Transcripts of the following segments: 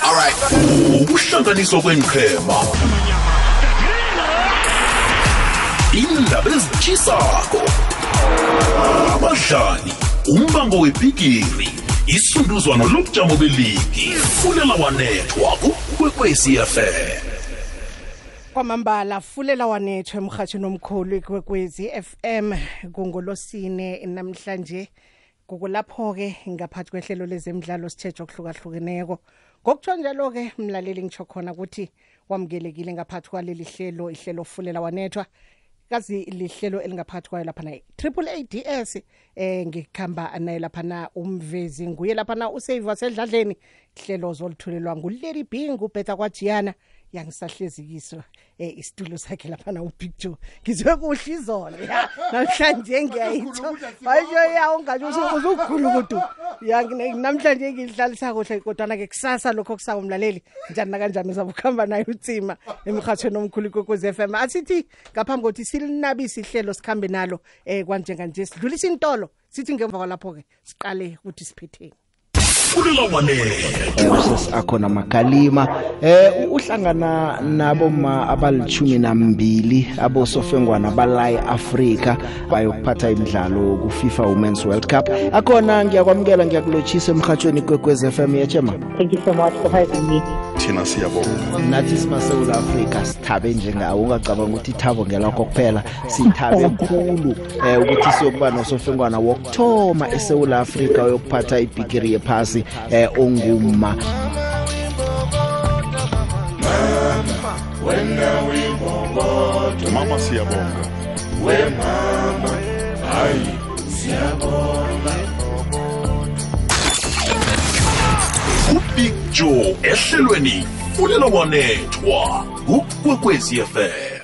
alright ukuhlanganiswa kwenqhema indaba ezitshisako abadlali umbango webhigiri isunduzwano lobujamo beligi fulela wanethwa kukwekwecfm kwamambala fulela wanethwe emhathweni omkhulu ikwekwezi FM kungolosine namhlanje. Kukulapho-ke ngaphathi kwehlelo lezemidlalo sithethe okuhlukahlukeneko ngokutsho njalo-ke mlaleli ngitsho khona ukuthi wamukelekile ngaphathi kwaleli hlelo ihlelo fulela wanethwa. Kazi lihlelo elingaphathi kwayo laphana triple a d s eh ngikhamba naye laphana umvezi nguye laphana usave wasedladleni hlelo zolithulelwa ngulady b ngubhetha kwajiyana. Yangisahlezikiswa eh isitulo sakhe laphana ubig joe. Ngizwe kuhle izolo ya. Namhlanje ngiyayitsho basho ya ungathi uzukhulu kudu. Ya namhlanje ngidlalisa kuhle kodwa ke kusasa lokho kusako umlaleli njani nakanjani uzabukhamba naye utsima emhathweni omkhulu kokuze FM asithi ngaphambi kokuthi silinabisa ihlelo sikhambe nalo eh kwanjenga nje sidlulisa intolo. Sithi ngemva kwalapho ke siqale ukuthi siphetheni. Fulela wanethwa usesi akhona magalima eh uhlangana nabo ma abalithumi nambili abosofengwana balayi Africa bayokuphatha imidlalo ku FIFA Women's World Cup. Akhona ngiyakwamukela ngiyakulochisa emhathweni kwekwez FM yachema Thank you so much for having me. thina siyabonga. Nathi simasewula Africa sithabe njengawo. Ungacabanga ukuthi ithabo ngelakho kuphela sithabe kakhulu eh ukuthi siyokuba nosofengwana wokthoma eSouth Africa uyokuphatha ibigiri yephasi. Eh onguma. Mama siyabonga. Ubig joe ehlelweni fulela wanethwa kukwekwecfm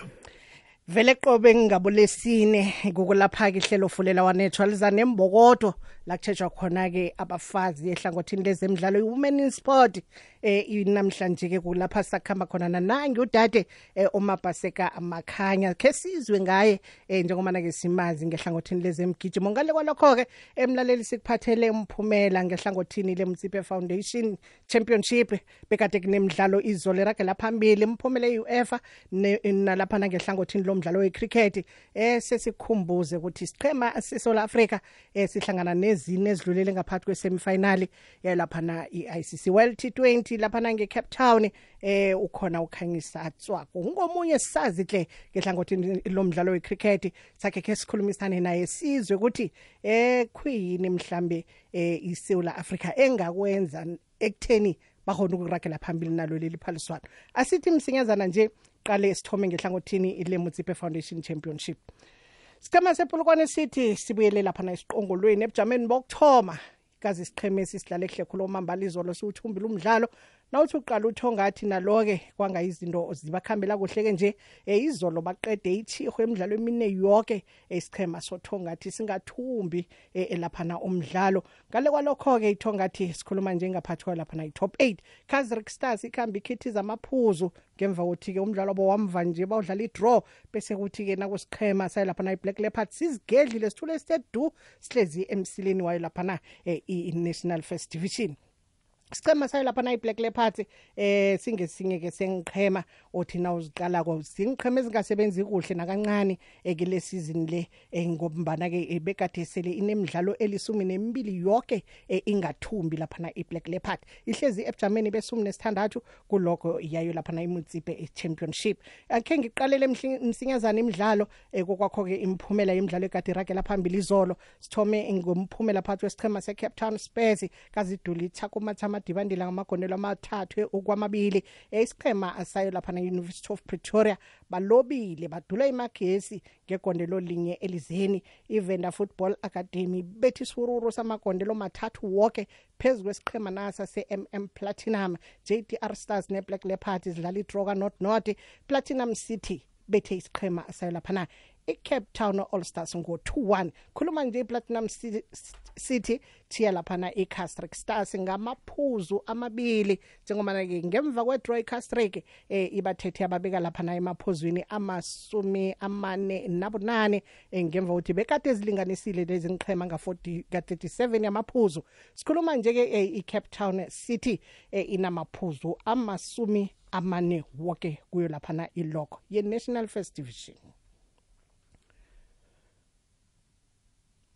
vele qobe ngingabulesine kukulapha ke ihlelo fulela wanethwa liza nembokodo la kutshejwa khona ke abafazi ehlangothini lezemidlalo i-women in sport eh namhlanje ke kulapha sakhamba khona nanangi udade eh, omabhaseka amakhanya. Ke sizwe ngaye eh, njengoba ke simazi ngehlangothini lezemgijimo. Ngale kwalokho ke emlaleli sikuphathele umphumela ngehlangothini lemtsipe foundation championship bekade kunemidlalo izolo eragela phambili imphumela ye-UEFA ne- nalapha ngehlangothini lomdlalo wecricket eh sesikhumbuze ukuthi isichema seSouth Africa eh sihlangana nezine ezidlulele ngaphakathi kwesemifinal yalapha na iICC World T20 lapha na ngeCape Town eh ukhona ukhanyisa atswako ngomunye sazi hle ngehlangothini lomdlalo wecricket sakhe ke sikhulumisane naye sizwe ukuthi eh khuyini mhlambe eh iSouth Africa engakwenza ekutheni bahona ukuragela phambili nalo leli phaliswano. Asithi msinyazana nje qale sithome ngehlangothini le Mutsipe Foundation Championship. Sichema sepulukwane sithi sibuyele lapha na isiqongolweni ebujameni bokthoma kazi isicheme sisidlala ehle khulu omambala izolo siwuthumbile umdlalo. Nawuthi uqala uthongathi naloke kwanga izinto zibakhambela kuhle ke nje eh, izolo baqede ithihwe emidlalo emine yonke isichema sothongathi singathumbi eh, lapha na umdlalo. Ngale kwalokho ke ithongathi sikhuluma nje ngaphathi lapha na i-top 8 Kaizer Stars ikhamba ikhithi zamaphuzu ngemva kokuthi ke umdlalo wabo wamva nje bawudlala i-draw bese kuthi ke nakusichema sayilapha na i-Black Leopards sizigedlile sithule stedu sihlezi emsileni wayo lapha na eh, i-National First Division. Sicema sayo lapha na iBlack Leopards eh singesinye ke sengiqhema othi na uziqala ko singiqhema ezingasebenzi kuhle nakancane ekule season le eh, ngombana ke bekade sele inemidlalo elisumi nemibili yonke eh, ingathumbi lapha na iBlack Leopard. Ihlezi ebujameni besumi nesithandathu kuloko yayo lapha na iMutsipe Championship. Akhe ngiqalele msinyazana imidlalo eh, kokwakho ke imphumela yemidlalo ekade iragela phambili izolo. Sithome ngomphumela phakathi wesichema seCape Town Spurs kaziduli Thako Mathama amadibandela ngamagondelo amathathu okwamabili isichema asayo lapha na University of Pretoria. Balobile badula imagesi ngegondelo linye elizeni. iVenda Football Academy bethi sururu samagondelo mathathu wonke phezulu kwesichema nasa seMM Platinum. JDR Stars neBlack Leopards zidlala idraw kaNorth North. Platinum City bethe isichema sayo lapha na iCape Town All Stars ngo2-1 khuluma nje iPlatinum City- City thiya laphana iCastric Stars ngamaphuzu amabili. Njengoba ke ngemva kwedraw iCastric eh ibathethe ababeka laphana emaphuzwini amasumi amane nabunane. Eh, ngemva ukuthi bekade ezilinganisile lezi ngiqhema nga40 ka37 yamaphuzu. Sikhuluma nje ke eh, iCape Town City eh, inamaphuzu amasumi amane wonke kuyo laphana iloko ye National First Division.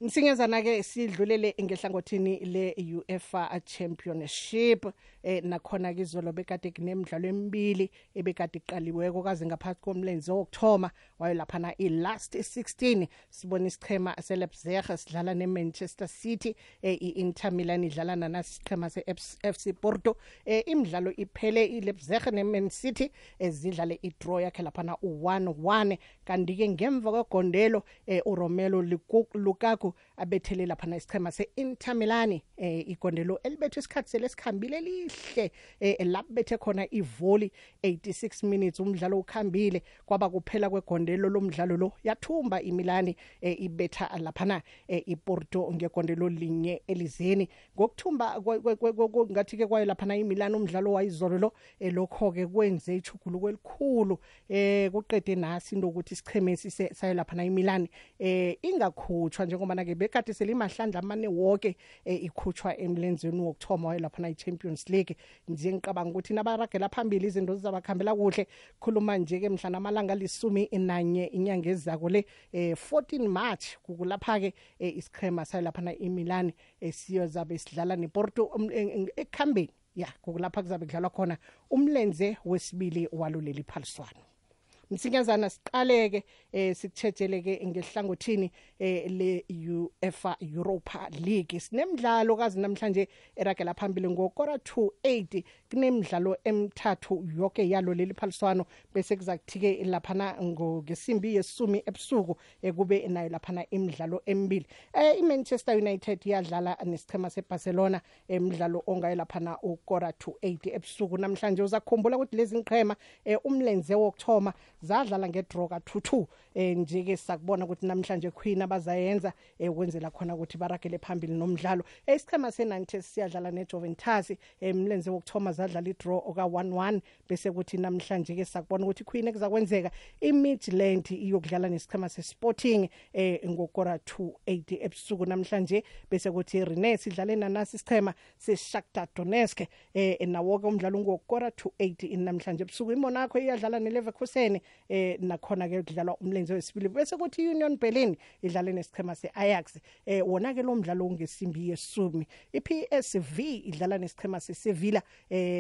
Msinyazana ke sidlulele ngehlangothini le UEFA Championship. Eh nakhona ke izolo bekade kunemidlalo emibili ebekade iqaliweko kaze ngaphathi komlenze wokthoma wayo laphana i last 16 sibona isichema seLeipzig sidlala neManchester City eh iInter Milan idlala nanasi isichema seFC Porto. Eh imidlalo iphele iLeipzig neMan City ezidlale idraw yakhe laphana u1-1 kanti ke ngemva kwegondelo eh uRomelu Luku- Lukaku abethele laphana isichema seInter Milan eh igondelo elibethe isikhathi selesikhambile lihle eh labethe khona ivolley 86 minutes umdlalo ukhambile kwaba kuphela kwegondelo lomdlalo lo yathumba iMilan eh ibetha laphana eh, iPorto ngegondelo linye elizeni. Ngokuthumba kwe- kwe- kwe- kwe- ngathi ke kwayo laphana iMilan umdlalo wayizolo lo eh, lokho ke kwenze ichuguluko elikhulu eh kuqede nasi into ukuthi isichemesi sayo laphana iMilan eh ingakhutshwa njengoba na ke bekade selimahlandla amane wonke eh, ikhutshwa emlenzweni wokthoma wayo laphana iChampions League. Nje ngicabanga ukuthi nabaragela phambili izinto zizabakhambela kuhle. Khuluma nje ke mhlana amalanga lisumi nanye inyanga ezako le eh 14 March kukulapha ke eh, isichema sayo laphana iMilan esiyozabe sidlala nePorto um, en- en- ekhambeni. Ya kukulapha kuzabe kudlalwa khona umlenze wesibili waluleli phaliswano. Msinyazana siqaleke eh sikutshetheleke ngehlangothini eh le UEFA Europa League. Sinemidlalo kazi namhlanje eragela phambili ngokora 28 kunemidlalo emithathu yonke yalo leli phaliswano bese kuzakuthike laphana ngogesimbi yesumi ebusuku ekube nayo laphana imidlalo emibili. Eh iManchester United yadlala nesichema seBarcelona emidlalo ongayo laphana ukora 28 ebusuku. Namhlanje uzakukhumbula ukuthi lezi ngiqhema eh, umlenze wokthoma zadlala ngedraw ka2-2 eh nje ke sakubona ukuthi namhlanje Queen abazayenza eh kwenzela khona ukuthi baragele phambili nomdlalo. Eh, isichema seNantes siyadlala neJuventus emlenze wokthoma zadlala idraw oka 1-1 bese kuthi namhlanje ke sakubona ukuthi Queen ekuzakwenzeka iMidland iyokudlala nesichema seSporting eh ngokora 2:80 ebusuku namhlanje bese kuthi Rennes idlale nanasi isichema seShakhtar Donetsk eh nawo ke umdlalo ngokora 2:80 namhlanje ebusuku. iMonaco iyadlala neLeverkusen eh nakhona ke kudlalwa umlenze wesibili bese kuthi Union Berlin idlale nesichema seAjax eh wona ke lo mdlalo ungesimbi yesumi. iPSV idlala nesichema seSevilla eh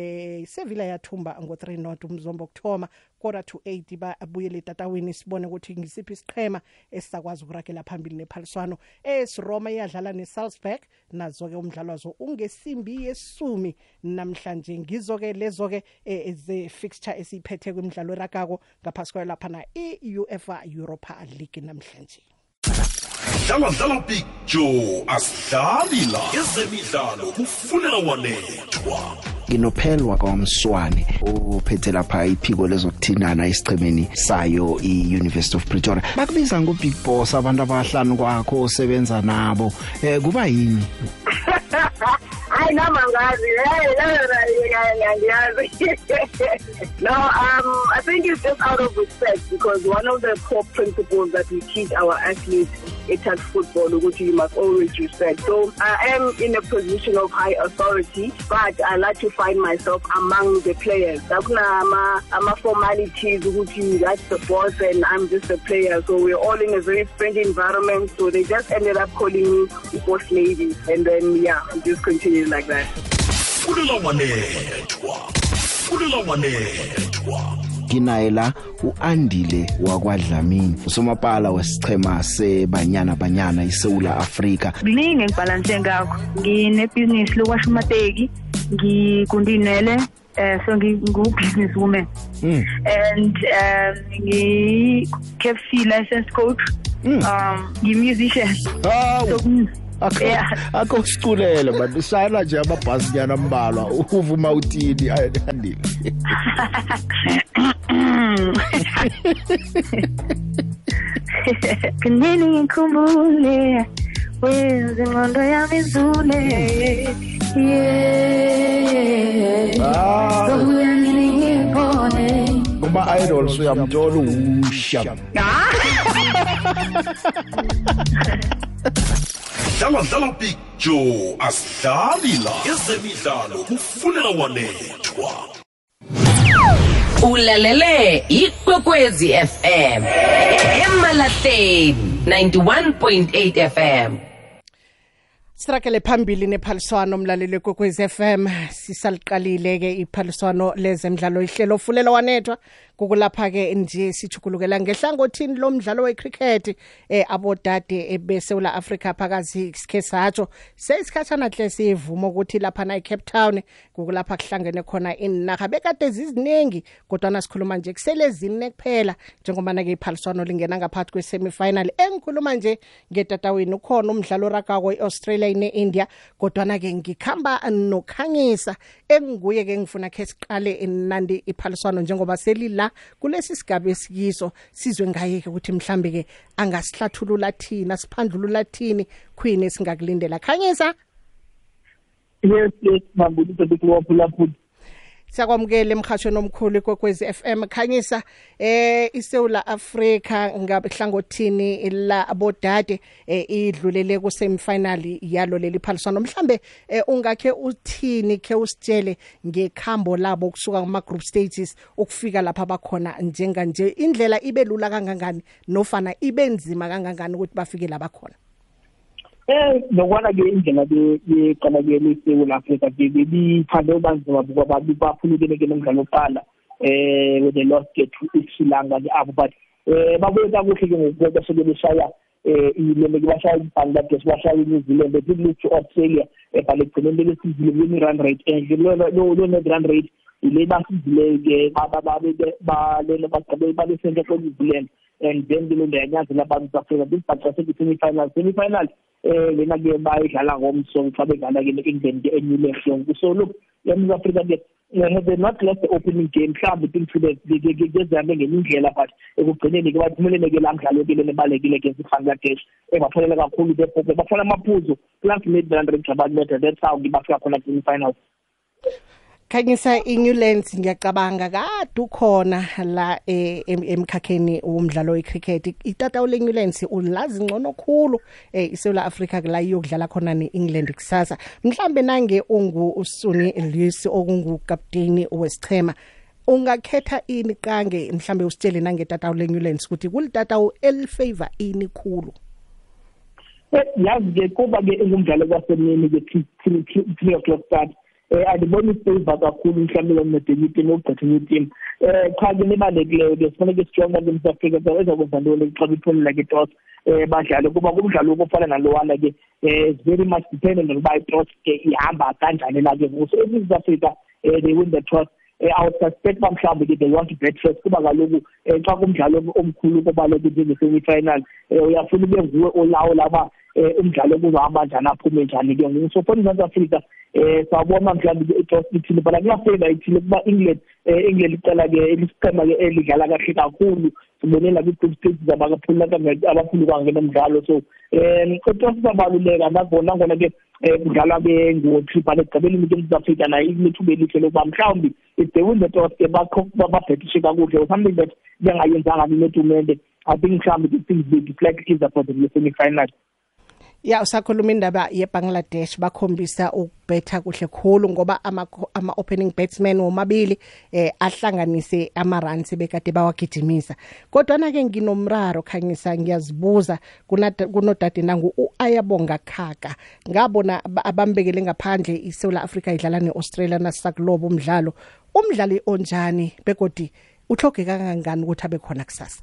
Sevilla yathumba ngo3 not umzombo okthoma quarter to 8 babuyele etatawini sibone ukuthi ngisiphi isiqhema esisakwazi ukuragela phambili nephaliswano. esiRoma iyadlala neSalzburg nazo ke umdlalo wazo ungesimbi yesumi namhlanje. Ngizo ke lezo ke eh, ze fixture esiphethe kwimidlalo eragako ngaphasi kwayo lapha na iUEFA Europa League namhlanje. Dlala dlala big joe asidlali la. Ezemidlalo kufunela wanethwa nginophelwa kwamswane uphethe lapha iphiko lezokuthindana isichemeni sayo i-University of Pretoria. Bakubiza ngo big boss abantu abahlanu kwakho osebenza nabo. Eh kuba yini? Hayi nami angazi hey ngiyazi no um i think it's just out of respect because one of the core principles that we teach our athletes at football ukuthi you must always respect. So i am in a position of high authority but i like to find myself among the players. Akunama ama formalities ukuthi that's the boss and i'm just a player. So we're all in a very friendly environment. So they just ended up calling me boss lady. And then yeah we just continued like that. Fulela wanethwa fulela wanethwa nginaye la uandile wakwadlamini usomapala wesichema sebanyana banyana iSouth Africa kuningi engibhalanse ngakho. Nginebhizinisi lokwasha amateki ngikundinele eh so ngingu-business woman Mm. and um ngi-KFC license coach um ngi-musician. Hawu. So mm, akho siculele bantu shayela nje amabhasi nyana ambalwa uvuma uthini andile Kunini ngikhumbule wenza ingqondo yami izule yeah Zobuya nini ngibone kuma idols uyamthola uwusha dlala dlala picture asidlali la ezemidlalo kufunela wanethwa ulalele ikwekwezi fm emalahleni 91.8 fm Sirakele phambili nephaliswano umlaleli kwekwez FM sisaliqalile ke iphaliswano lezemidlalo ihlelo fulela wanethwa. Kukulapha ke nje sichukulukela ngehlangothini lomdlalo wecricket eh abodade besewula Africa phakazi sikhe satsho seyisikhathana hle sivuma ukuthi lapha na eCape Town kukulapha kuhlangene khona inaga bekade ziziningi kodwa nasikhuluma nje kusele zine kuphela njengoba na ke iphaliswano lingena ngaphakathi kwesemifinal. Engikhuluma nje ngetatawini ukhona umdlalo ragako eAustralia neIndia kodwa na ke ngikhamba nokhangisa. Enguye ke ngifuna ke siqale nandi iphaliswano njengoba selila kulesi sigaba esikiso sizwe ngaye ke ukuthi mhlambe ke angasihlathulula thina siphandlulula thini queen esingakulindela. Khanyisa? Yes yes mambulise bekuwaphula futhi siyakwamukela emhashweni omkhulu kwekwezi FM khanyisa eh iSouth Africa ngabhlangothini la abodade eh idlulele ku semifinal yalo leli phaliswano? Mhlambe eh, ungakhe uthini ke usitshele ngekhambo labo kusuka kuma group stages ukufika lapha bakhona njenga nje indlela ibe lula kangangani nofana ibe nzima kangangani ukuthi bafike la bakhona? Eh nokwana ke indlela ke yeqala ke leSouth Africa ke biphande banzima buka babi baphulukene ke nomdlalo oqala eh with the lost get to Sri Lanka ke abo. But eh babuye kakuhle ke ngokuba soke beshaya eh ilele ke bashaya iBangladesh bashaya iNew Zealand bethi lutho Australia ebhale egcineni lesizile kwi run rate enhle. Lo lo lo net run rate ile basizile ke baba babe balele bagcabe babe senke ko New Zealand. And then ke lo ndanyathela abantu Africa bisibhaxa semi final semi final eh lena ke bayidlala ngomso xa bedlala ke ne-England ke eNewland yonke so look eMzantsi Afrika ke they not lost the opening game mhlawumbe i-influence ngezihambe ngenye indlela but ekugcineni ke baphumelele ke laa mdlalo ke lena ebalulekile against i-bangladesh ebaphumelela kakhulu bephope bafuna amaphuzu plus mid hundred jabanmeta that's how ke bafika khona semi-finals khanyisa iNewlands ngiyacabanga kade ukhona la em- emkhakheni womdlalo wecricket. Itata leNewlands ulazi ngcono khulu iSouth Africa la iyokudlala khona neEngland kusasa. Mhlambe nange ungu usuni Lewis okungukapteni wesichema ungakhetha ini kange mhlambe usitshele nangetata leNewlands ukuthi kulitata elifavor ini khulu? Yazi ke kuba ke ingumdlalo kwasemini ke 3 o'clock start. Eh andiboni favor kakhulu mhlawumbe lomnedeni team okugqitha team. Eh cha ke nibalulekileyo ke sifanele sijonga ke South Africa so ezokwenza ntoni xa bephumelela ke toss eh badlale kuba kumdlalo okufana nalowana ke eh it's very much dependent on uba i-toss ke ihamba kanjani la ke ngoku. So if South Africa eh they win the toss eh I would suspect ba mhlawumbe ke they want to bet first kuba kaloku eh xa kumdlalo omkhulu kubaleke njenge-semi final eh uyafuna ube nguwe olawula uba eh umdlalo kuzohamba njani aphume njani ke ngoku. So for iMzantsi Africa eh sawubona mhlawumbe ke i-toss ithile but kuyafavor ithile kuba England eh England icala ke elisiqhema ke elidlala kahle kakhulu. Sibonela kwi-group stages abakaphula abaphulu kangena umdlalo so um i-toss iyabaluleka nangona nangona ke eh kudlalwa ke ngo-three but ekugqibeleni ke South Africa nayo inethuba elihle lokuba mhlawumbe if they win the toss ke babhethishe kakuhle. Something that bengayenzanga netumente I think mhlawumbe the things they deflect is for the semi-final. Ya usakhuluma indaba yeBangladesh bakhombisa ukubetha kuhle khulu ngoba ama ama opening batsmen womabili eh ahlanganise ama runs bekade bawagijimisa. Kodwa na ke nginomraro khanyisa ngiyazibuza kunodade nangu uayabonga khaka ngabona abambekele ngaphandle iSouth Africa idlala neAustralia nasakulobo umdlalo. Umdlali onjani begodi uhlogeka kangangani ukuthi abe khona kusasa?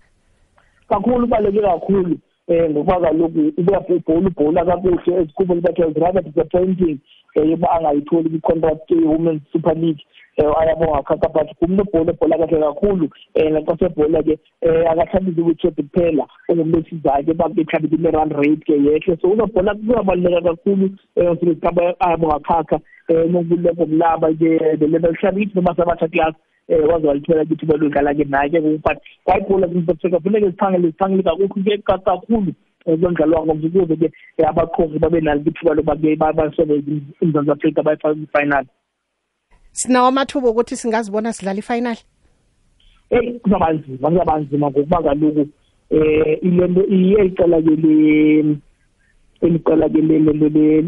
Kakhulu baleke kakhulu. Eh ngoba kaloku ubuya ibhola ibhola kakuhle ezikhubeni bakhe is rather disappointing eh yoba angayitholi i-contract ye-women's super league. Eh ayabonga khakha but kumnobhola ebhola kahle kakhulu. Eh naxa sebhola ke eh akahlambisi ukuthi kuphela ongumlesizayo ke babehlambisa ime-run rate ke yehle. So unobhola kuyabaluleka kakhulu eh sisikaba ayabonga khakha eh nokuleko kulaba ke the level shabithi noma sabatha class eh waze walithola ukuthi baludlala ke naye ke but kwayibhola South Africa funeke ziphangele ziphangele kakhulu ke kakhulu kwemidlalo wangomso ukuze ke eh, abaqoqi babe nalo ithuba ke basebenze iMzantsi Afrika bayifaka kwi-final sinawo amathuba ukuthi singazibona sidlala ifinal hey kuzaba nzima kuzaba nzima ngokuba kaloku eh ilento iyicela ke le eliqala ke le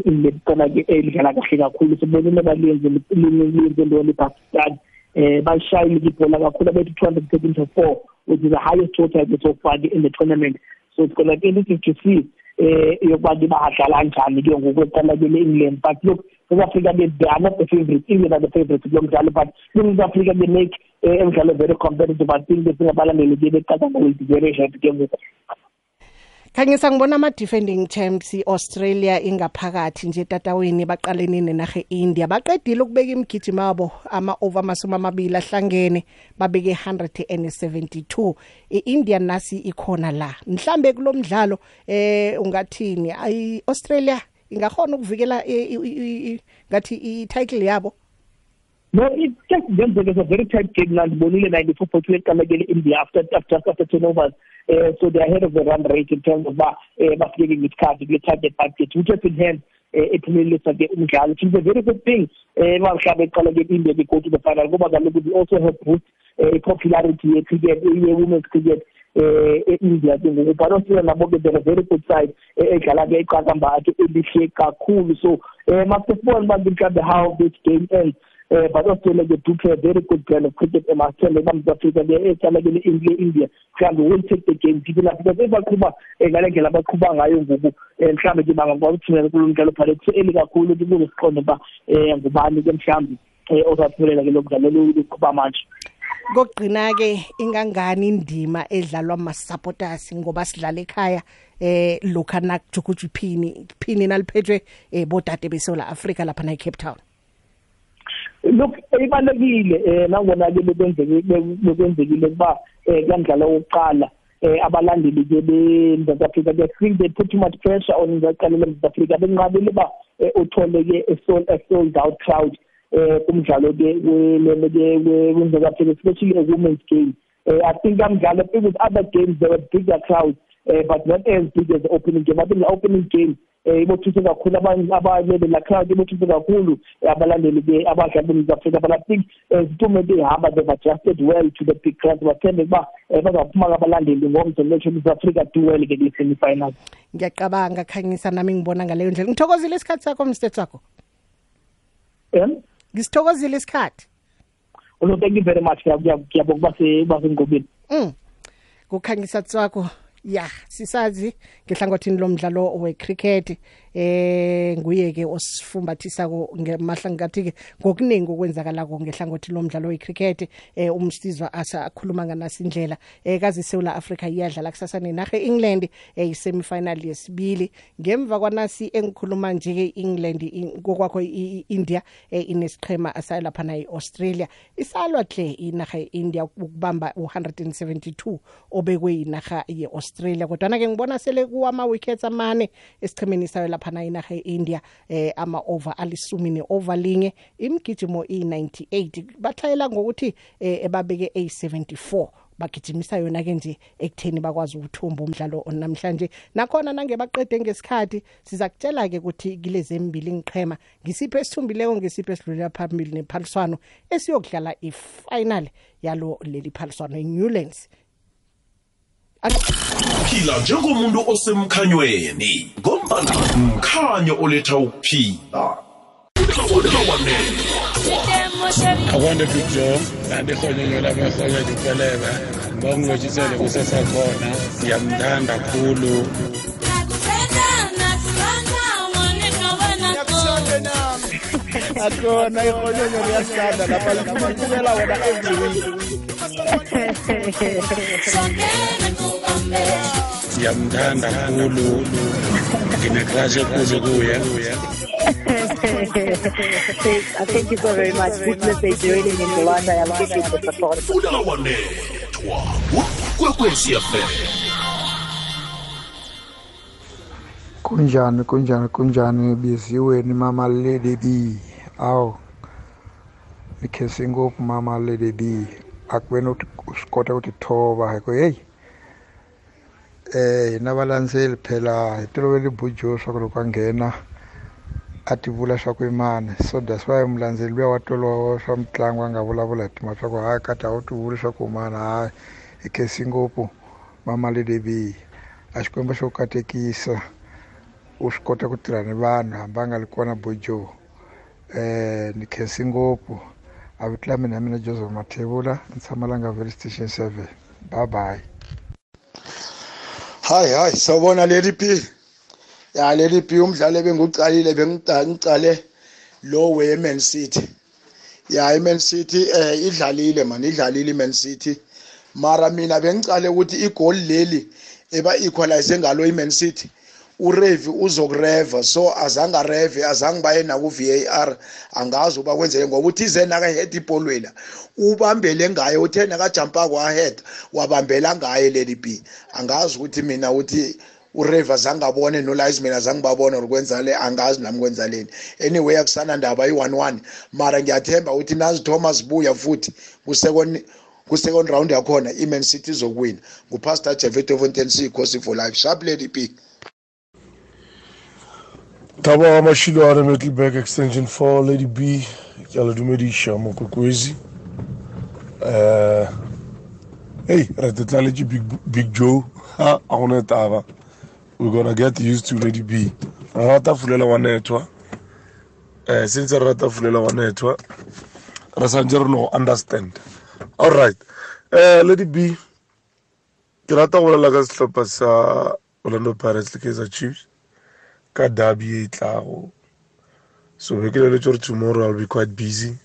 liqala ke elidlala kahle kakhulu sibonile balenze lenze into lePakistan eh bayishayile ibhola kakhulu abethu 213 to 4 which is the highest total so far in the tournament. So to be interesting to see eh yokuba badlala kanjani ke ngokweqala ke le-England. But look South Africa they, are not the favorites. England are the favorites kulo mdlalo but South Africa they make emdlalo very competitive. I think besingabalandeli ke beqala ngokuthi very hard ke ngoku. Khangisa ngibona ama defending champs iAustralia ingaphakathi nje tatawini baqalene nenahe India baqedile ukubeka imigijimo yabo ama over masuma amabili ahlangene babeke 172 iIndia nasi ikhona la. Mhlambe kulomdlalo eh ungathini? iAustralia ingahona ukuvikela ngathi i-title yabo? No, it just ngenzeka it's a very tight game now. Ndibonile 94 point eqala ke India after after after turnovers. Uh, so they're ahead of the run rate in terms of uh, bafike ngesikhathi kule target budget which has in hand ephumelelisa ke umdlalo which is a very good thing eh mawuhlabe eqala ke India ke go to the final ngoba kaloku we also have boost uh, popularity ye cricket ye women's cricket eh eIndia ke ngoku but Australia nabo ke they're a very good side edlala ke iqakamba akhe elihle kakhulu so eh must sibone ba mhlawumbe how this game ends uh, but Australia they do play a very good brand of cricket and must tell them South Africa they ehlala ke India India. Mhlawumbe will take the game people la because ebaqhuba ngale ndlela abaqhuba ngayo ngoku mhlawumbe ke bangakwazi ukuthumela kulo mdlalo phela kuseli kakhulu ukuthi kube siqonde ba eh ngubani ke mhlawumbe ozaphumelela ke lo mdlalo lo uqhuba manje kokugcina ke ingangani indima edlalwa ama supporters ngoba sidlala ekhaya eh lokha nakujukuju iphini iphini naliphethwe eh bodade beSouth Africa lapha na eCape Town? Look ibalekile eh nangona ke bekwenzeke bekwenzekile kuba eh kandlala wokuqala eh abalandeli ke beMzantsi Afrika they think they put too much pressure on ngaqala eMzantsi Afrika benqabile ba uthole ke a sold a sold out crowd eh kumdlalo ke welele ke weMzantsi Afrika especially a women's game. Eh I think amdlalo with other games there were bigger crowds. Uh, but not as big as the opening game. I think the opening game eh ibothuse kakhulu. Abantu abanye la crowd ibothuse kakhulu. Abalandeli ke abadlali beMzantsi Afrika but I think izitumo behamba they've adjusted well to the big crowd bathembe ba bazaphuma abalandeli ngomzo lecho South Africa do well ke le semi final ngiyacabanga khanyisa nami ngibona ngaleyo ndlela. Ngithokozile isikhathi sakho Mr Tsako? Em ngisithokozile isikhathi? Ulo thank you very much. Ngiyabonga base basengqobeni mm. Kukhanyisa tswako ya sisazi ngehlangothini lomdlalo wecricket eh nguye ke osifumbathisa ko ngemahla ngathi ke ngokuningi okwenzakala ko ngehlangothi lomdlalo wecricket eh umsizwa asa akhuluma nganasi indlela eh kazi South Africa iyadlala kusasa nenahe England eh isemi final yesibili. Ngemva kwanasi engikhuluma nje ke England kokwakho iIndia eh inesiqhema asayilapha na iAustralia isalwa hle inaga yeIndia ukubamba u172 obekwe inaga yeAustralia kodwa ke ngibona sele kuwama wickets amane esichemeni sayo lapha na inaga yeIndia eh ama over alisumi ne over linye. Imgijimo i98 bathayela ngokuthi eh, ebabeke a74 bagijimisa yona ke nje ekutheni bakwazi ukuthumba umdlalo namhlanje. Nakhona nange baqede ngesikhathi siza kutshela ke ukuthi kileze embili ngiqhema ngisiphe esithumbileko ngisiphe esidlulela phambili nephaliswano esiyokudlala ifinal yalo leli phaliswano eNewlands phila njengomuntu osemkhanyweni ngombana mkhanyo oletha ukuphila. Akwande kanti ihonyonyo labahonyela upeleba ngibongilotshisele kusesakhona ngiyamthanda khulu. Akhona ihonyonyo liyasithanda lapha likhumela wona every week ngiyamthanda khulu nginecrash ekuze kuye. Thank you so very much. Good message. Joining in Rwanda. I'm getting the support. fulela wanethwa ukwekwezi fm kunjani kunjani kunjani? Biziweni mama lady b awu nikhesi ngopfu mama lady b akuveni u swi kota ku ti thova hi ku heyi eh hina valandzeli phela hi toloveli bujo swa ku loko a nghena a ti vula swa ku i mani so that's why mulandzeli luya wa tolowa swa mitlangu a nga vulavula hi timhaka swa ku hayi kati a wu ti vuli swa ku mani hayi hi khesi ngopfu mama lady b a xikwembu xo katekisa u swi kota ku tirha ni vanhu hambi a nga ri kona bojo eh ni khensi ngopfu a vitla mina mina joseph mathebula ni tshama la nga valley station seven. Bye bye hayi hayi sawubona leli p. Ya leli p umdlalo ebengucalile bengicale lo we-man city. Ya i-man city eh idlalile man idlalile i-man city. Mara mina bengicale ukuthi igoli leli eba equalize ngalo i-man city. Urevi uzokureva. So azange areve azange baye naku-var angazi uba kwenzeke ngoba uthi ize nakahead ibholwela ubambele ngaye uthe nakajampako ahead wabambela ngaye leli b. Angazi ukuthi mina uthi ureva zange abone noliceman azange babone or kwenzale angazi nami kwenzaleni. Anyway akusana ndaba i-one one. Mara ngiyathemba ukuthi nazi thomas buya futhi kusecond ku-second round yakhona i-man city izokuwina. Ngupastor jefetofonten sikhosi for life. Sharp lady p. Taba Mashilwane Metalback Extension 4 Lady B ke a le dumedisha mo kokwezi eh hey re te tlaletse big big joe. Ha a gona taba. We're gonna get used to Lady B. Re rata fulela wa netwa eh since re rata fulela wa netwa re santse re no understand. All right. Eh Lady B ke rata go bolela ka sehlopha sa Orlando Pirates le Kaizer Chiefs. Ka derby e tlago. So be ke leletse gore tomorrow i'll be quite busy.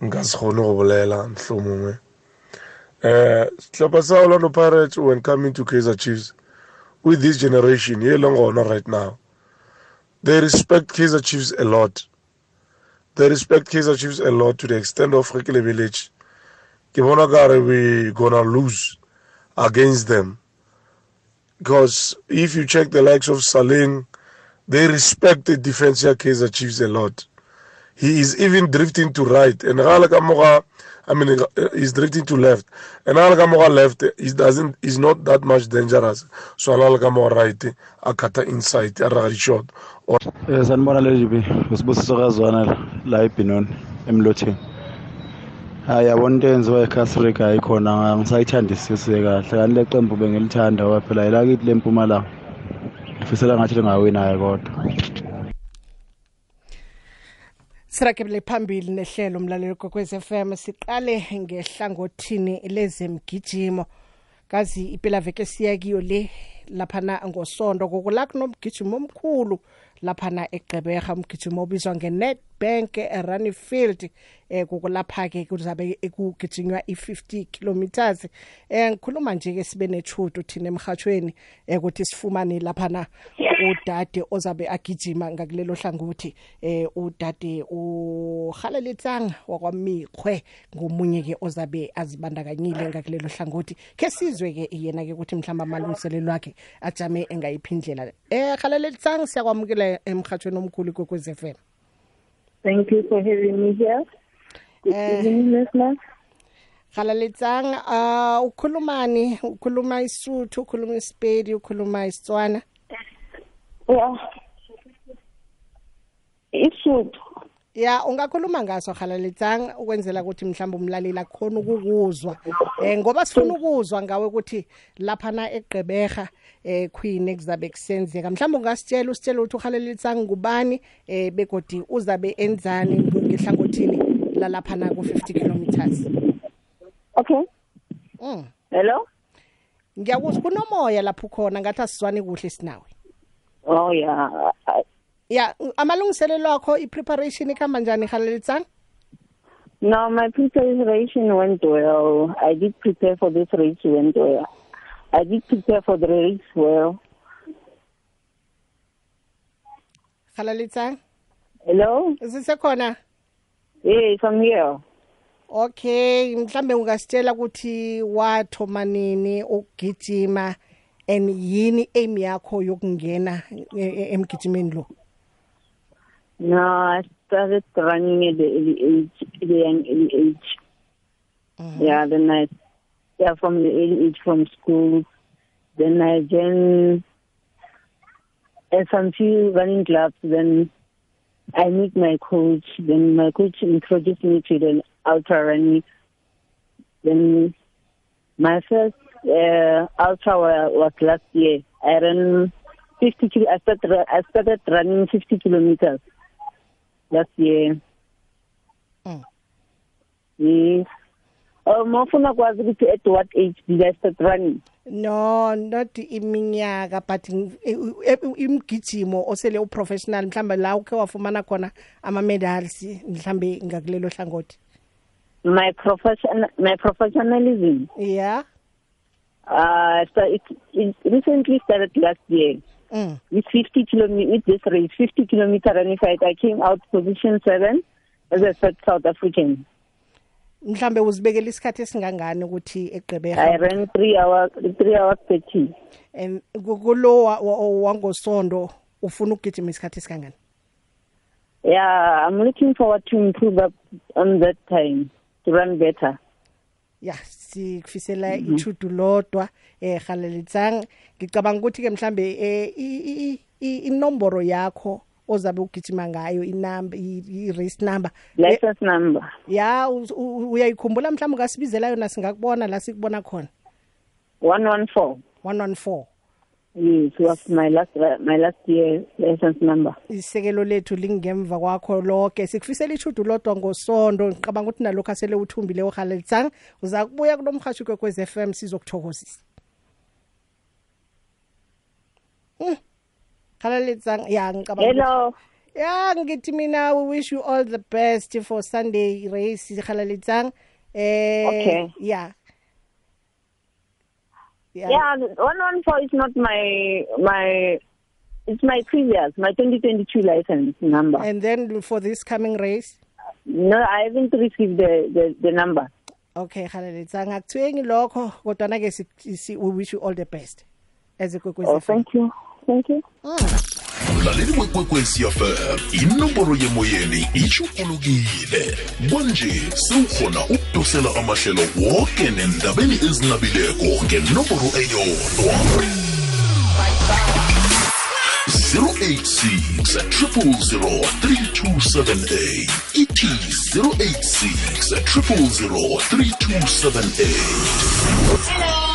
Nka se kgone go bolela ntlho mongwe um setlhopha sa orlando pirates when coming to kaiser chiefs with this generation ye leng gona right now they respect kaiser chiefs a lot. They respect kaiser chiefs a lot to the extent of ge ke lebeletse ke bona kare we gonna lose against them. Because if you check the likes of saling they respect the defense ya Kaizer Chiefs a lot. He is even drifting to right and Galakamoga I mean he's drifting to left. And Galakamoga left he doesn't is not that much dangerous. So Galakamoga right akata inside a shot or Eh sanibona leli bi usibusiso kazwana la eBinoni emlotheni. Hayi yabona into enziwa eCasric ayikhona ngisayithandisise kahle kanti leqembu bengilithanda ngoba phela ilakithi lempumalanga. Ngifisela ngathi lingawina kodwa. sirakebele phambili nehlelo umlaleli kokwez FM siqale ngehlangothini lezemgijimo. Kazi impela veke siya kiyo le laphana ngosonto kokula kunomgijimo omkhulu laphana eGqeberha. Umgijimo obizwa ngeNetbank Run Field eh kokulapha ke kuzabe ekugijinywa i50 kilometers. Eh ngikhuluma nje ke sibe nechudo thina emhathweni ukuthi sifumane laphana udade ozabe agijima ngakulelo hlangothi. Eh udade uhaleletsang wakwamikhwe ngomunye ke ozabe azibandakanyile ngakulelo hlangothi. Ke sizwe ke yena ke ukuthi mhlamba amalungiselelo wakhe ajame engayiphindlela eh haleletsang siyakwamukela emhathweni omkhulu kokwez FM Thank you for having me here. Good Eh. uh ukhulumani ukhuluma isuthu ukhuluma isipedi ukhuluma isitswana Yeah. Isuthu. ya ungakhuluma ngaso halaletsang ukwenzela ukuthi mhlawumbe umlaleli akhona ukukuzwa eh ngoba sifuna ukuzwa ngawe ukuthi laphana eGqeberha eh queen ekuzabe kusenzeka mhlawumbe ungasitshela usitshela ukuthi uhalaletsang ngubani eh begodi uzabe enzani ngehlangothini lalaphana ku 50 kilometers Okay. Mm. Hello? Ngiyakuzwa kunomoya lapho khona ngathi asizwani kuhle sinawe. Oh yeah. I- Ya amalungiselelo akho i-preparation ikhamba njani Khalelitsang? No, my preparation went well. I did prepare for this race went well. I did prepare for the race well. Khalelitsang? Hello? Sisekhona? I'm here. Okay, mhlambe ungasitshela ukuthi wathoma nini ukugijima and yini aim yakho yokungena e- e- emgijimeni lo? No, I started running at the early age, the young early age. Yeah, then I, yeah, from the early age from school. Then I joined few running clubs. Then I meet my coach. Then my coach introduced me to the ultra running. Then my first uh, ultra wa- was last year. I ran 50 kilo. I started, I started running 50 kilometers last year. Mm. Yes. Oh, mawufuna kwazi ukuthi at what age did I start running? no not iminyaka but ng- i- i- imgijimo osele uprofessional mhlambe la ukhe wafumana khona ama medals mhlambe ngakulelo hlangothi My profession, my professionalism. yeah Uh, so it, it recently started last year. mm. With 50 kilometer, with this race, 50 kilometer running fight, I came out position seven as a third South African. Mhlambe uzibekela isikhathi esingangani ukuthi egqebeha ran three hours, three hours thirty. and ku- kulo wa- wa- wangosondo ufuna ukugijima isikhathi esingangani Yeah, I'm looking forward to improve up on that time to run better. ya sikufisela ichudu lodwa eh halelitsang ngicabanga ukuthi ke mhlambe eh inomboro yakho ozabe ugijima ngayo inumber i race number License number. ya uyayikhumbula mhlawumbe ungasibizela yona singakubona la sikubona khona 114. 114 Yes, was my last my last year license number. isekelo lethu lingemva kwakho lonke sikufisela ichudu lodwa ngosondo ngicabanga ukuthi nalokho asele uthumbile uhalelitsang uza kubuya kulo mhashi kwekwez FM sizokuthokozisa Mm. Halelitsang ya ngicabanga Hello. ya ngithi mina we wish you all the best for sunday race halalitsang eh Okay. yeah Yeah, 114 is not my my it's my previous, my 2022 license number. and then for this coming race No, I haven't received the the, the number. okay halalitsang akuthwengi lokho kodwa na ke si- we wish you all the best as a Oh, thank you. Thank you. mlaleli wekwekwezi fm inomboro yemoyeni ishugulukile kwanje sewukhona ukudosela amahlelo woke nendabeni ezinabileko ngenomboro eyodwa. 086 000 3278 ithi 086 000 3278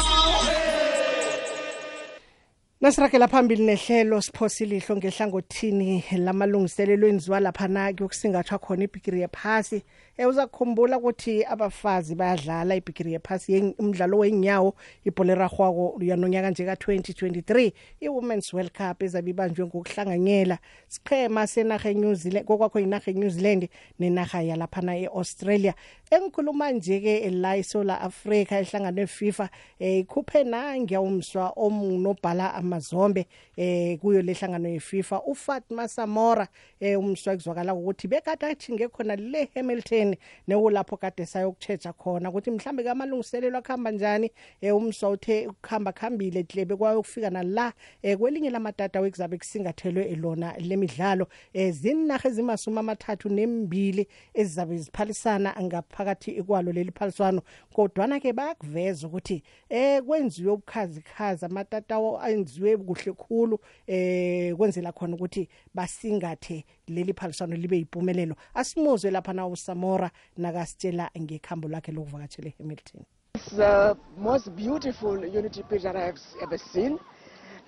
nasiragela phambili nehlelo siphosile ihlo ngehlangothini lamalungiselelo enziwa lapha-na kusingathwa khona ibhigiri yephasi. Um uza kukhumbula ukuthi abafazi bayadlala ibhigiri yephasi yeng- umdlalo wenyawo ibholerarhwako yanonyaka nje ka-2023 i-women's world cup ezabe ibanjwe ngokuhlanganyela siqhema senarha enew zealand kokwakho yinarha enew zealand nenarha yalaphana e-australia. Engikhuluma nje-ke la isola afrika ehlangano efifa um ikhuphe nangiya umswa omunobhala amazombe eh kuyo lehlangano yefifa ufatima samora eh umswa kuzwakala ukuthi bekade athinge khona le hamilton. Nekulapho kade sayokutshetsha khona ukuthi mhlambe kamalungiselelo akuhamba njani eh umswa uthe ukuhamba khambile dlebe kwayokufika nala eh kwelinye lamatatawu ekuzabe kusingathelwe elona lemidlalo eh zinarha ezimasumi amathathu nembili ezizabe ziphalisana ngaphakathi kwalo leli phaliswano. Kodwana ke bayakuveza ukuthi eh kwenziwe ubukhazikhazi amatatawu enziwe kuhle khulu eh kwenzela khona ukuthi basingathe leli phaliswano libe yimpumelelo asimuzwe lapha na usamora nakasitshela ngekhambo lakhe lokuvakatshela ehamilton It's the most beautiful unity pitch that I have ever seen.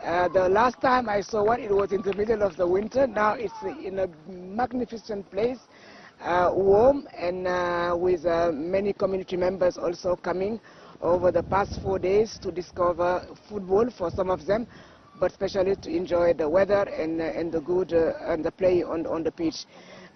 Uh, the last time I saw one, it was in the middle of the winter. Now it's in a magnificent place, uh, warm, and uh, with uh, many community members also coming over the past four days to discover football for some of them, but especially to enjoy the weather and, uh, and the good uh, and the play on, on the pitch.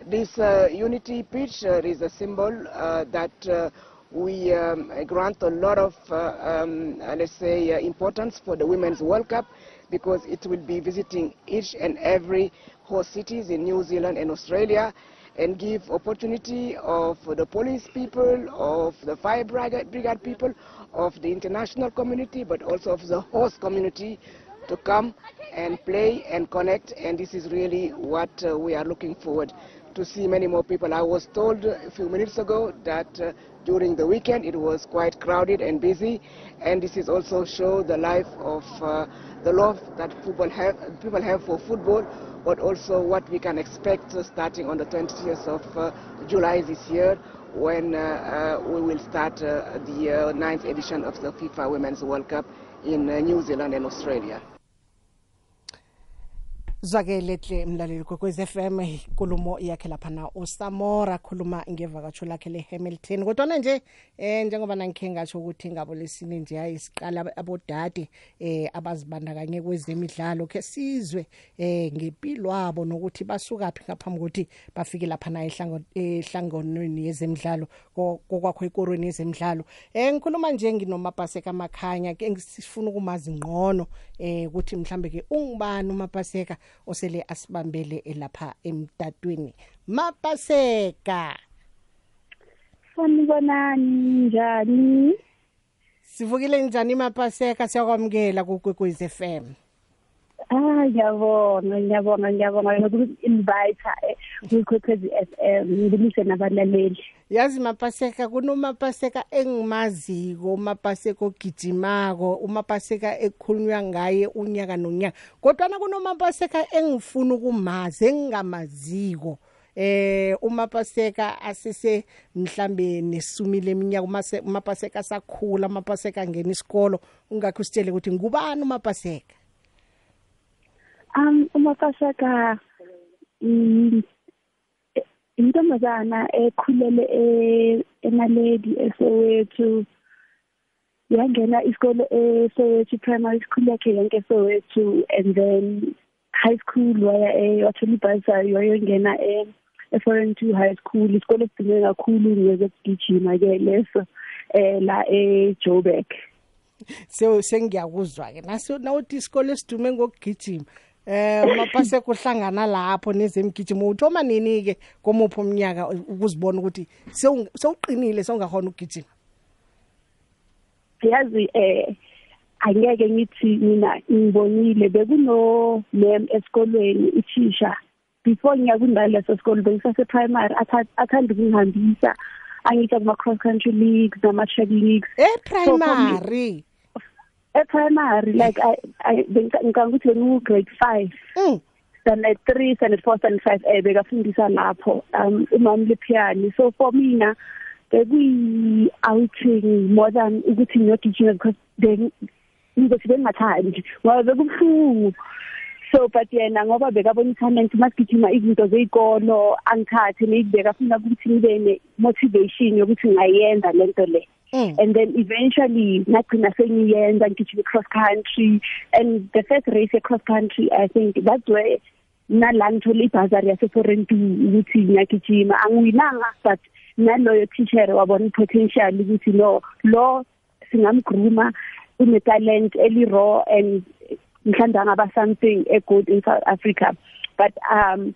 This uh, unity pitch uh, is a symbol uh, that we um, grant a lot of, um, let's say, importance for the Women's World Cup because it will be visiting each and every host cities in New Zealand and Australia and give opportunity of the police people, of the fire brigade, brigade people, of the international community, but also of the host community to come and play and connect and this is really what uh, we are looking forward to see many more people. I was told a few minutes ago that uh, during the weekend it was quite crowded and busy, and this is also show the life of uh, the love that people have, people have for football, but also what we can expect uh, starting on the 20th of uh, July this year when uh, uh, we will start the ninth edition of the FIFA Women's World Cup in New Zealand and Australia. Zwakelehle mlaleli kwekwez FM inkulumo yakhe lapha na usamora khuluma ngevakatsho lakhe lehamilton. Kodwana nje eh njengoba nangikhe ngatsho ukuthi ngabo lesine nje hayi siqala abodade eh abazibandakanye kwezemidlalo ke sizwe eh ngempilo wabo nokuthi basuka phi ngaphambi kokuthi bafike lapha na ehlanganweni yezemidlalo kokwakho ekorweni yezemidlalo. Eh ngikhuluma nje nginomapaseka makhanya ke ngisifuna ukumazi ngqono eh ukuthi mhlambe ke ungibani umapaseka osele asibambele lapha emtatweni. Mapaseka! Sanibonani njani? Sivukile njani mapaseka? Siyakwamukela kukwekwez FM Ah ngiyabonga ngiyabonga ngiyabonga ngoku-invite kukwekwezi FM ngilise nabalaleli. Yazi mapaseka kunomapaseka engimaziko umapaseka ogijimako umapaseka ekhulunywa ngaye unyaka nonyaka. Kodwana kunomapaseka engifuna ukumazi engingamaziko eh umapaseka asese mhlambe nesumile eminyaka umapaseka sakhula umapaseka ngena isikolo. Ungakho sitshele ukuthi ngubani umapaseka? Um umapaseka intombazana ekhulele emaledi esowethu yangena isikole eSoweto primary school yakhe yonke eSoweto and then high school waya wathola ibhasari wayongena e-foreign two high school. Isikole esidume kakhulu ngezokugijima ke leso eh la eJoburg. So sengiyakuzwa ke naso nawuthi isikole esidume ngokugijima eh mapase kuhlangana lapho nezemgijimo uthoma nini ke komupho umnyaka ukuzibona ukuthi sewuqinile sewungakhona ukugijima? Yazi eh angeke ngithi mina ngibonile bekuno mem esikolweni ithisha before ngiyakundala leso sikole bengisase primary athanda ukungihambisa. Angitha kuma cross country leagues nama track leagues. Eh primary e primary like i i ngikuthi bengu grade 5 mm. standard 3 standard 4 standard 5 eh bekafundisa lapho um umam lepiano so for mina bekuyi outing more than ukuthi ngiyogijima because then ngizothi bengathandi ngoba bekubuhlungu. So but yena ngoba bekabona italent masigijima izinto zeyikolo angithathe nekubeka funa ukuthi ngibe ne motivation yokuthi ngayenza lento le. Mm. and then eventually ngagcina sengiyenza ngigijima cross country. And the first race cross country i think that's where nala ngithola ibhazari yase-foreign two ukuthi ngiyagijima. Angiwinanga but naloyo teacher wabona potential ukuthi no lo singamgruma une-talent eli-raw and mhlawumbe angaba something e-good in south africa. But um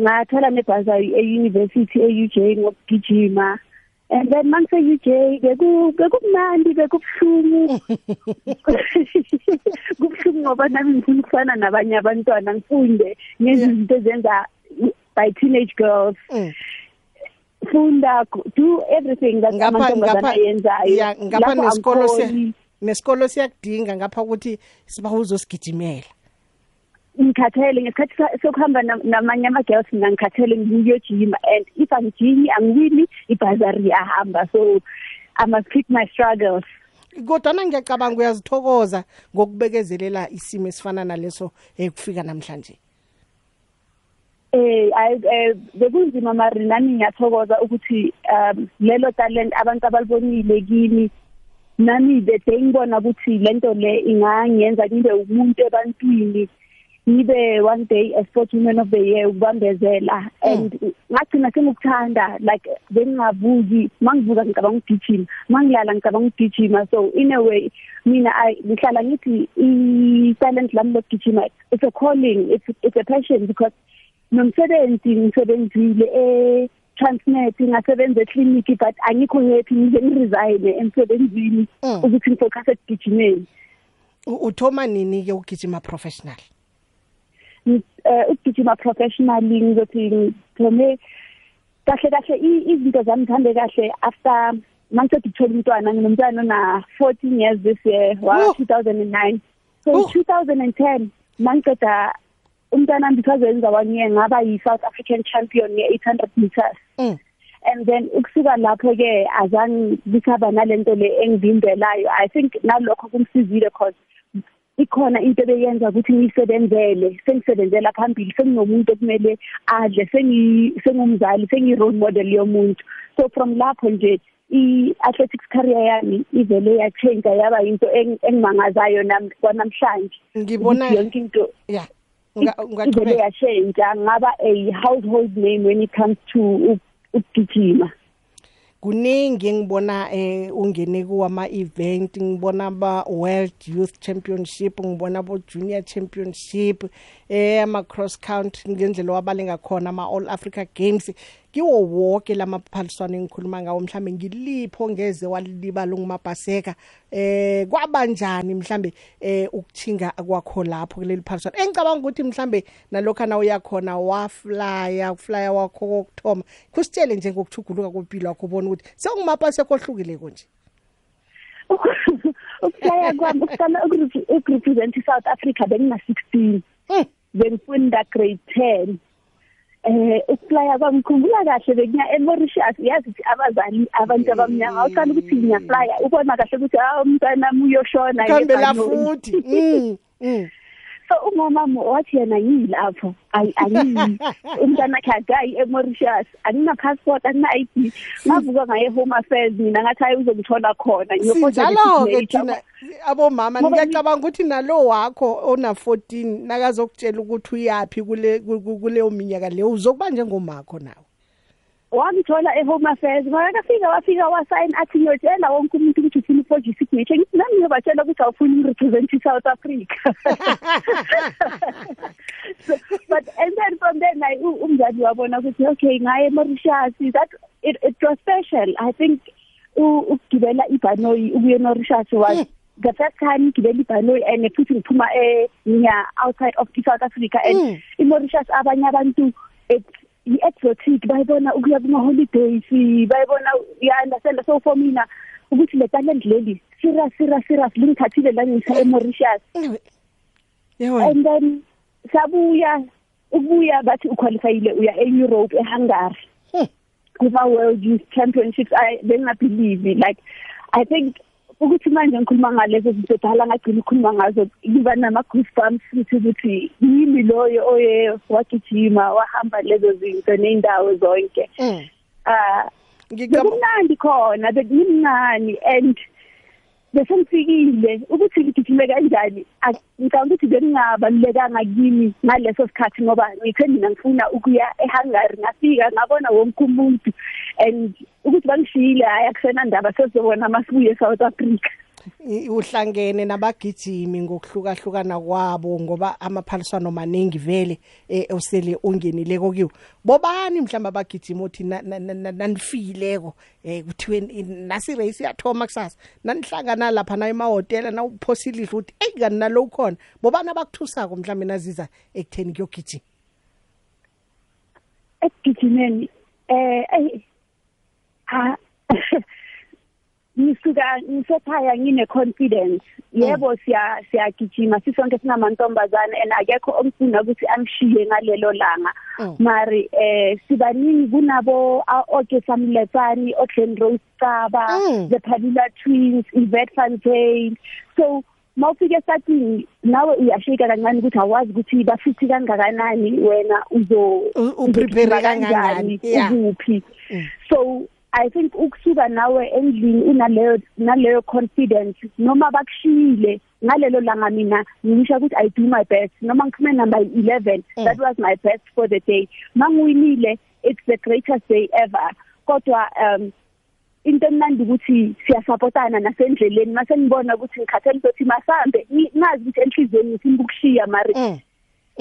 ngathola nebhazari e-university e-uj ngokugijima. And then mangise UJ beku bekumnandi bekubuhlungu kubuhlungu ngoba nami ngifuna ukufana nabanye abantwana ngifunde ngezinto ezenza by teenage girls. Funda do everything that amantombazana yenzayo ngapha nesikolo nesikolo siyakudinga ngapha ukuthi siba uzosigijimela ngikhathele ngesikhathi sokuhamba namanye ama-girls mina ngikhathele ngiyojima and if angijimi angiwini ibhazari yahamba so i must keep my struggles. Kodwana ngiyacabanga uyazithokoza ngokubekezelela isimo esifana naleso ekufika namhlanje. Eh ay bekunzima mari nami ngiyathokoza ukuthi um lelo talent abantu abalibonile kimi. Nami bese ngibona ukuthi lento le ingangenza ngibe umuntu ebantwini. Ngibe one day a sport woman of the year ukubambezela and ngagcina sengikuthanda like bengingavuki mangivuka ngicabanga ukugijima mangilala ngicabanga ukugijima. So in a way mina ngihlala ngithi i-talent lami lokugijima it's a calling it's, it's a passion because nomsebenzi ngisebenzile e Transnet ngasebenza eclinic but angikho happy ngize ngiresign emsebenzini ukuthi ngifocus ekugijimeni. Uthoma nini ke ukugijima professional? eh ukugijima professionally ngizothi ngithome kahle kahle i- izinto zami zihambe kahle after mangiceda ukuthola umntwana nginomntwana na 14 years this year wa 2009 so 2010 mangiceda umntwana wami because wenza one year ngaba yi-south african champion ye-800 meters. And then ukusuka lapho ke azange bikaba nalento le engivimbelayo. I think nalokho kumsizile cause ikhona into ebeyenza ukuthi ngiyisebenzele sengisebenzela phambili senginomuntu okumele adle sengi sengumzali sengi-role model yomuntu. So from lapho nje i-athletics career yami ivele yachange yaba into eng- engimangazayo nam- kwanamhlanje. Ngibona- Ukuthi yonke into ya i- ivele yashintsha ngaba a household name when it comes to uk- ukugijima. Kuningi ngibona eh ungene kuwama event ngibona ba World Youth Championship ngibona bo Junior Championship eh ama cross country ngendlela wabalenga khona ama All Africa Games. Kiwo wonke lamaphaliswano engikhuluma ngawo mhlambe ngilipho ngeze walibala ngumabhaseka eh kwabanjani mhlambe eh ukuthinga kwakho lapho kuleli phaliswano? Engicabanga ukuthi mhlambe nalokho na uyakhona waflya uflya wakho kokthoma kusitshele nje ngokuthuguluka kwempilo yakho ubona ukuthi sengumabhaseka ohlukile konje ukuhlaya kwami ukuqala ukurep- ukurepresent i-south africa bengina-sixteen bengifunda grade ten. Eh ukuplaya kwami ngikhumbula kahle bekuya eMauritius yazi ukuthi abazali abantu abamnyama uqala ukuthi ngiyaplaya ubona kahle ukuthi ah umntwana wami uyoshona Khambela ngebhanoyi." futhi mm mm so umamami wathi yena ngiyilapho ayi angiyi umntwana wakhe akayi eMauritius. Angina-passport angina-ID ngavuka ngaye home affairs mina ngathi hayi uzongithola khona. Ngiyofota sinjalo-ke i-signature. thina abomama Ngoba ngiyacabanga ukuthi nalo wakho ona-14 nakazokutshela ukuthi uyaphi kule ku- ku- kuleyo minyaka leyo uzokuba njengomakho nawe. Wangithola e-home affairs makafika wafika wasayini athi ngiyotshela wonke umuntu ukuthi ufuna ufoje isignature ngithi nami ngiyobatshela ukuthi awufuni ngirepresent i-south africa. So, but and then from then like u- umzali wabona ukuthi okay ngaye emauritius that it, it was special. I think u- ukugibela ibhanoyi ukuya emauritius was the first time ngigibela ibhanoyi and futhi ngiphuma eh ngiya outside of i-south africa. And i-mauritius abanye abantu it's i-exotic bayibona ukuya kuma-holidays bayibona ya-understand so for mina ukuthi le talent leli serious serious serious lingithathile langisa e-mauritius. And then sabuya ukubuya bathi uqualifyile uya e-europe e-hungary. Kuma-world youth championships I bengingabhelieve like i think ukuthi manje ngikhuluma ngalezo zinto dala ngagcina ukhuluma ngazo ngiba nama-goosebumps futhi ukuthi yimi loyo oye wagijima wahamba lezo zinto ney'ndawo zonke. Ah bekumnandi khona bekungimncane and bese ngifikile ukuthi ngigijime kanjani? Ak- ngicabanga ukuthi bekungabalulekanga kimi ngaleso sikhathi ngoba ngithe mina ngifuna ukuya eHungary ngafika ngabona wonke umuntu. And ukuthi bangishiyile hayi akusena ndaba sesizobona masibuye eSouth Africa. Uhlangene nabagijimi ngokuhlukahlukana kwabo ngoba amaphaliswano maningi vele eh, osele ungenile kokiwo bobani mhlamba abagijimi othi na- na- na- na- nanifileko eh kuthiwe nasi race yathoma kusasa? Nanihlangana lapha na emahotela na uphosile idlu uthi hey kanti nalo ukhona. Bobani abakuthusako mhlambe naziza ekutheni kuyogijima? Ekugijimeni eh ha. Ngisuka ngisekhaya ngine confidence yebo siya siyagijima. Sisonke singamantombazane and akekho ongifuna ukuthi angishiye ngalelo langa. Mari eh sibaningi kunabo oke samletsani oglen rose caba the padula twins Yvette van Zyl so mawufika starting nawe uyashika kancane ukuthi awazi ukuthi bafithi kangakanani wena uzo uprepare yeah. ukuphi. So i think ukusuka nawe endlini unaleyo naleyo confidence noma bakushiyile ngalelo langa mina ngisho ukuthi i do my best. Noma ngiphume number 11 that was my best for the day. Mangiwinile it's the greatest day ever. Kodwa um into emnandi ukuthi siyasapotana nasendleleni. Mase ngibona ukuthi ngikhathele ukuthi masambe ngi- ngazi ukuthi enhlizweni ngifuna ukushiya mari.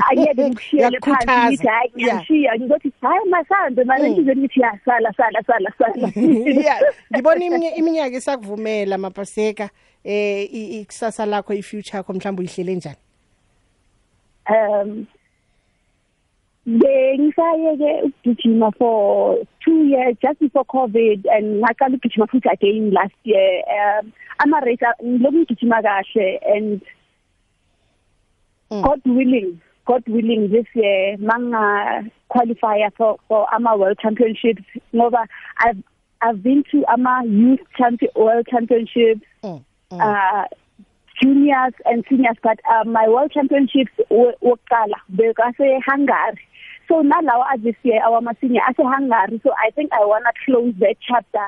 Angeke ngikushiyele phansi Uyakukhuthaza. ngithi hayi ngiyashiya ngizothi hayi masambe mari enhlizweni ngithi ya sala sala sala sala. Yeah. Ngibona iminye- iminyaka isakuvumela mapaseka. Eh i- ikusasa lakho i-future yakho mhlawumbe uyihlele njani? Um bengisayeke ukugijima for two years just before covid and ngaqala ukugijima futhi again last year. Um ama race ngiloku ngigijima kahle and god willing god willing this year manga qualify for for ama world championships. Ngoba i've i've been to ama youth champion world championships uh juniors and seniors but uh, my world championships wokuqala bekase Hungary so nalawa this year our senior ase Hungary so i think i want to close that chapter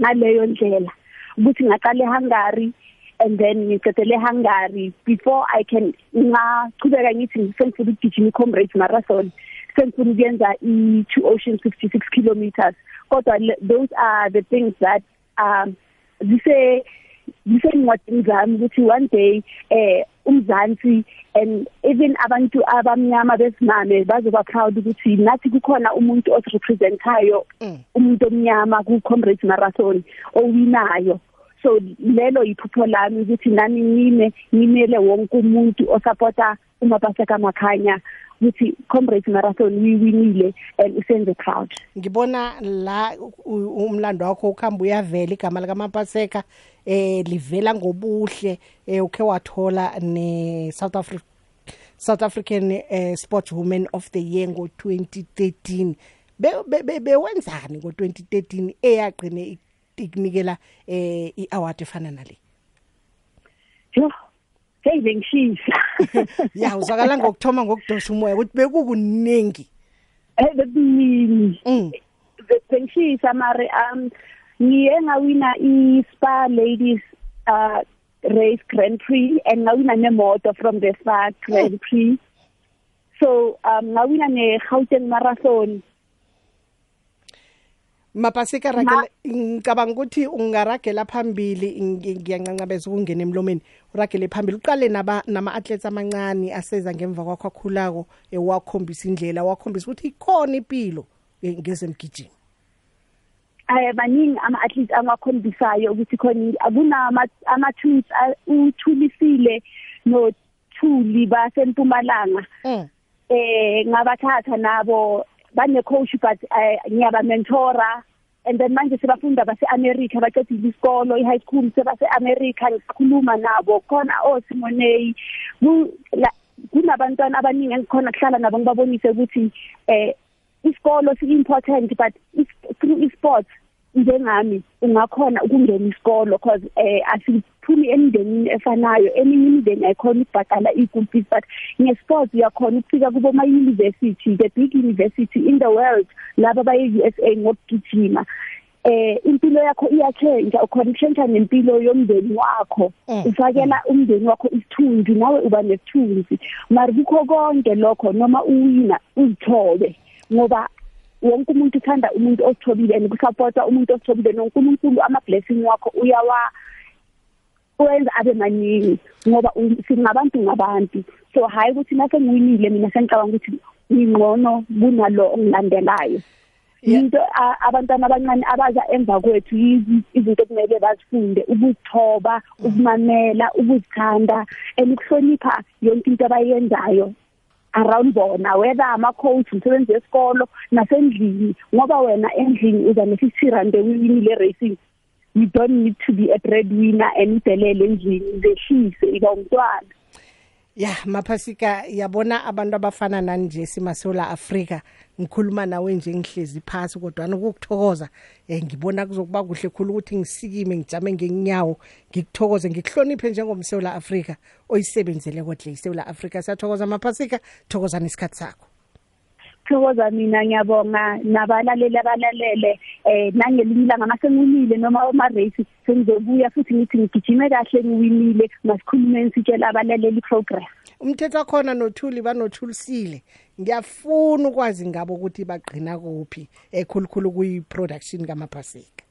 ngaleyo ndlela. Ukuthi ngaqale Hungary and then ngicedele Hungary before i can ngachubeka ngithi sengifuna ukugijima comrades marathon. Sengifuna ukuyenza i two oceans 56 kilometers. Kodwa those are the things that um zise zisencwadini zami ukuthi one day eh umzansi and even abantu abamnyama besimame bazoba proud ukuthi nathi kukhona umuntu osirepresentayo umuntu omnyama ku comrades marathon owinayo. So lelo iphupho lami ukuthi nami ngime ngimele wonke umuntu osupporta umapaseka makhanya ukuthi comrades marathon wiwinile and usenze proud. Ngibona la umlando wakho ukhamba uyavela igama lika Mapaseka eh livela ngobuhle eh ukhe wathola ne South Africa South African eh, Sport Woman of the Year ngo2013 be bewenzani ngo2013 eyaqine ikunikela eh iaward efana nale. Yo hey bengishisa. Ya uzakala ngokuthoma ngokudosa umoya ukuthi bekukuningi eh bekuningi bengishisa mare um ngiye ngawina i Spa Ladies uh race Grand Prix and ngawina nemoto from the Spa Grand Prix. So um ngawina ne Gauteng Marathon. Mapasika ragela ngicabanga ukuthi ungaragela phambili ngiyancancabeza ukungena emlomeni. Uragele phambili uqale naba nama athletes amancane aseza ngemva kwakho akhulako ewakhombisa indlela wakhombisa ukuthi ikhona impilo ngezemgijimo eh baningi ama athletes angakhombisisayo ukuthi khona akunama ama tools uthulisile no thuli basempumalanga eh ngabathatha nabo bane coach but ngiyaba mentora. And then manje sebafunda base America baqedile isikolo i high school sebase America ngikhuluma nabo khona oSimoney kunabantwana abaningi engikhona kuhlala nabo ngibabonise ukuthi eh isikolo si important but through esports njengami ungakhona ukungena isikolo because eh asiphumi emndenini efanayo. Eminye imindeni ayikhona ukubhadala i-school fees but nge-sports uyakhona ukufika kubo ma-university the big university in the world laba baye-USA ngokugijima. Eh impilo yakho iyatshentsha ukhona ukushintsha nempilo yomndeni wakho. Ufakela umndeni wakho isithunzi nawe uba nesithunzi. Mari kukho konke lokho noma uwina uzithobe ngoba wonke umuntu uthanda umuntu osithobile and kusupporta umuntu osithobile noNkulunkulu ama blessing wakho uyawa wenza abe maningi ngoba singabantu ngabantu. So hayi ukuthi nase ngiwinile mina sengicabanga ukuthi ngingcono kunalo ongilandelayo into abantwana abancane abaza emva kwethu izinto kumele bazifunde ukuzithoba ukumamela ukuzithanda and ukuhlonipha yonke into abayenzayo. Around bona whether ama coach umsebenzi wesikolo nasendlini ngoba wena endlini uza ne 50 rand ewinile racing you don't need to be a breadwinner and udelele endlini zehlise iba umntwana. Ya maphasika yabona abantu abafana nani nje simasola Africa ngikhuluma nawe nje ngihlezi phansi kodwa ukukuthokoza eh ngibona kuzokuba kuhle khulu ukuthi ngisikime ngijame ngenyawo ngikuthokoze ngikuhloniphe njengomseola Africa oyisebenzele kodle iseola Africa siyathokoza maphasika thokoza nesikhathi sakho. Thokoza mina ngiyabonga nabalaleli abalalele eh nangelinye ilanga masenginile noma ama race sengizobuya futhi ngithi ngigijime kahle ngiwinile masikhulume sitshela abalaleli program umthetho khona nothuli banothulisile. Ngiyafuna ukwazi ngabo ukuthi bagcina kuphi ekhulukhulu kuyi production kamaphasika.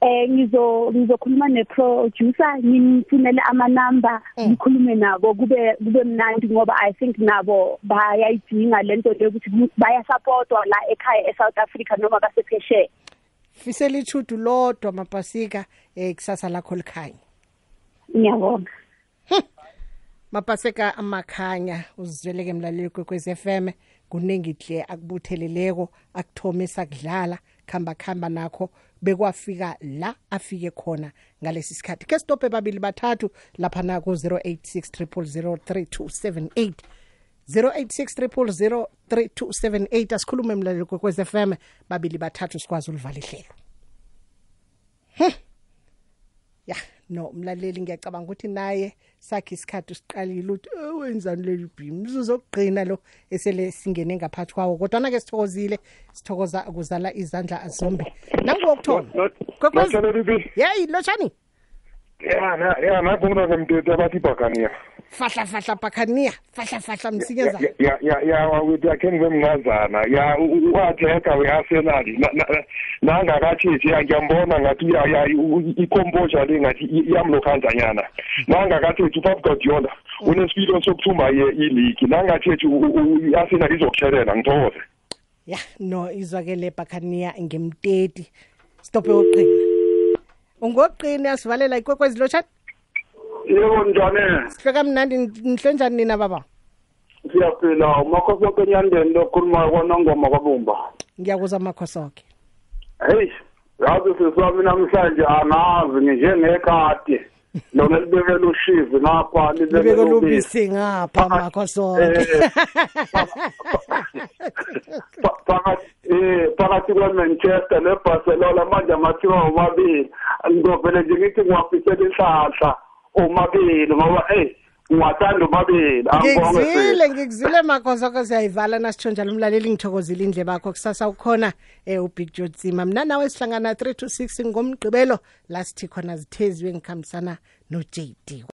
Eh ngizo ngizokhuluma neproducer ngimfunele ama number ngikhulume nabo kube kube mnandi ngoba i think nabo bayayidinga lento lokuthi baya supportwa la ekhaya eSouth Africa noma basephesheya. Fisela ichudu lodwa mapasika eh kusasa lakho likhanya. Ngiyabonga. Mapaseka amakhanya uzizweleke emlaleli kwekwez FM kuningi hle akubutheleleko akuthome sakudlala khamba khamba nakho. Bekwafika la afike khona ngalesi sikhathi. Ke stop babili bathathu lapha na ku 0863003278 0863003278 asikhulume mlaleli kwekwez FM babili bathathu sikwazi ulivala ihlelo Hm. Ya no mlaleli ngiyacabanga ukuthi naye sakhe isikhathi siqalile ukuthi "Eh, wenzani leli bhim uzokugqina lo esele singene ngaphathi kwawo kodwa ke sithokozile sithokoza ukuzala izandla zombi nangokuthoma kwekwezi yeyi lotshani ya na ya na bona ke mtete abathi bhakaniya fahla fahla bakhania. Fahla fahla msinyeza ya ya ya wakuthi akhe ngibe mncazana ya uatheka we-arsenal Na- na- nangakatshitshi ya ngiyambona ngathi ya ya u- i-composure le ngathi i- iyamlokhanzanyana nangakathetshi upap guardiola unesipilo sokuthumba ye- iligi nangathetshi i-arsenal izokutshelela ngithokoze ya no izwakele bakhania ngemteti. Stop yoqina ungoqina sivalela ikwekwezi lotshani? Yebo njani sifika mnandi nihle njani nina baba? Siyaphila umakhosoke enyandeni lokhuluma kwanongoma kwabumba. Ngiyakuzwa makhosoke heyi yazi siswami namhlanje anazi nginjengekati lona libekela ushizi ngapha libeke libekela ubisi. lubisi ngapha makhosoke Eh, phakathi eh phakathi kwemanchester nebarcelona manje amathiwa omabili. Ngizovele nje ngithi ngiwafisela inhlahla omabili ngoba eyi ngiwathanda angibonge ngikuzile ngikuzile makhosoke siyayivala nasitsho njalo umlaleli ngithokozile indle bakho kusasa ukhona um ubig jotsima mna nawe sihlangana 3 to 6 ngomgqibelo la sithi khona zitheziwe ngikhambisana no-jd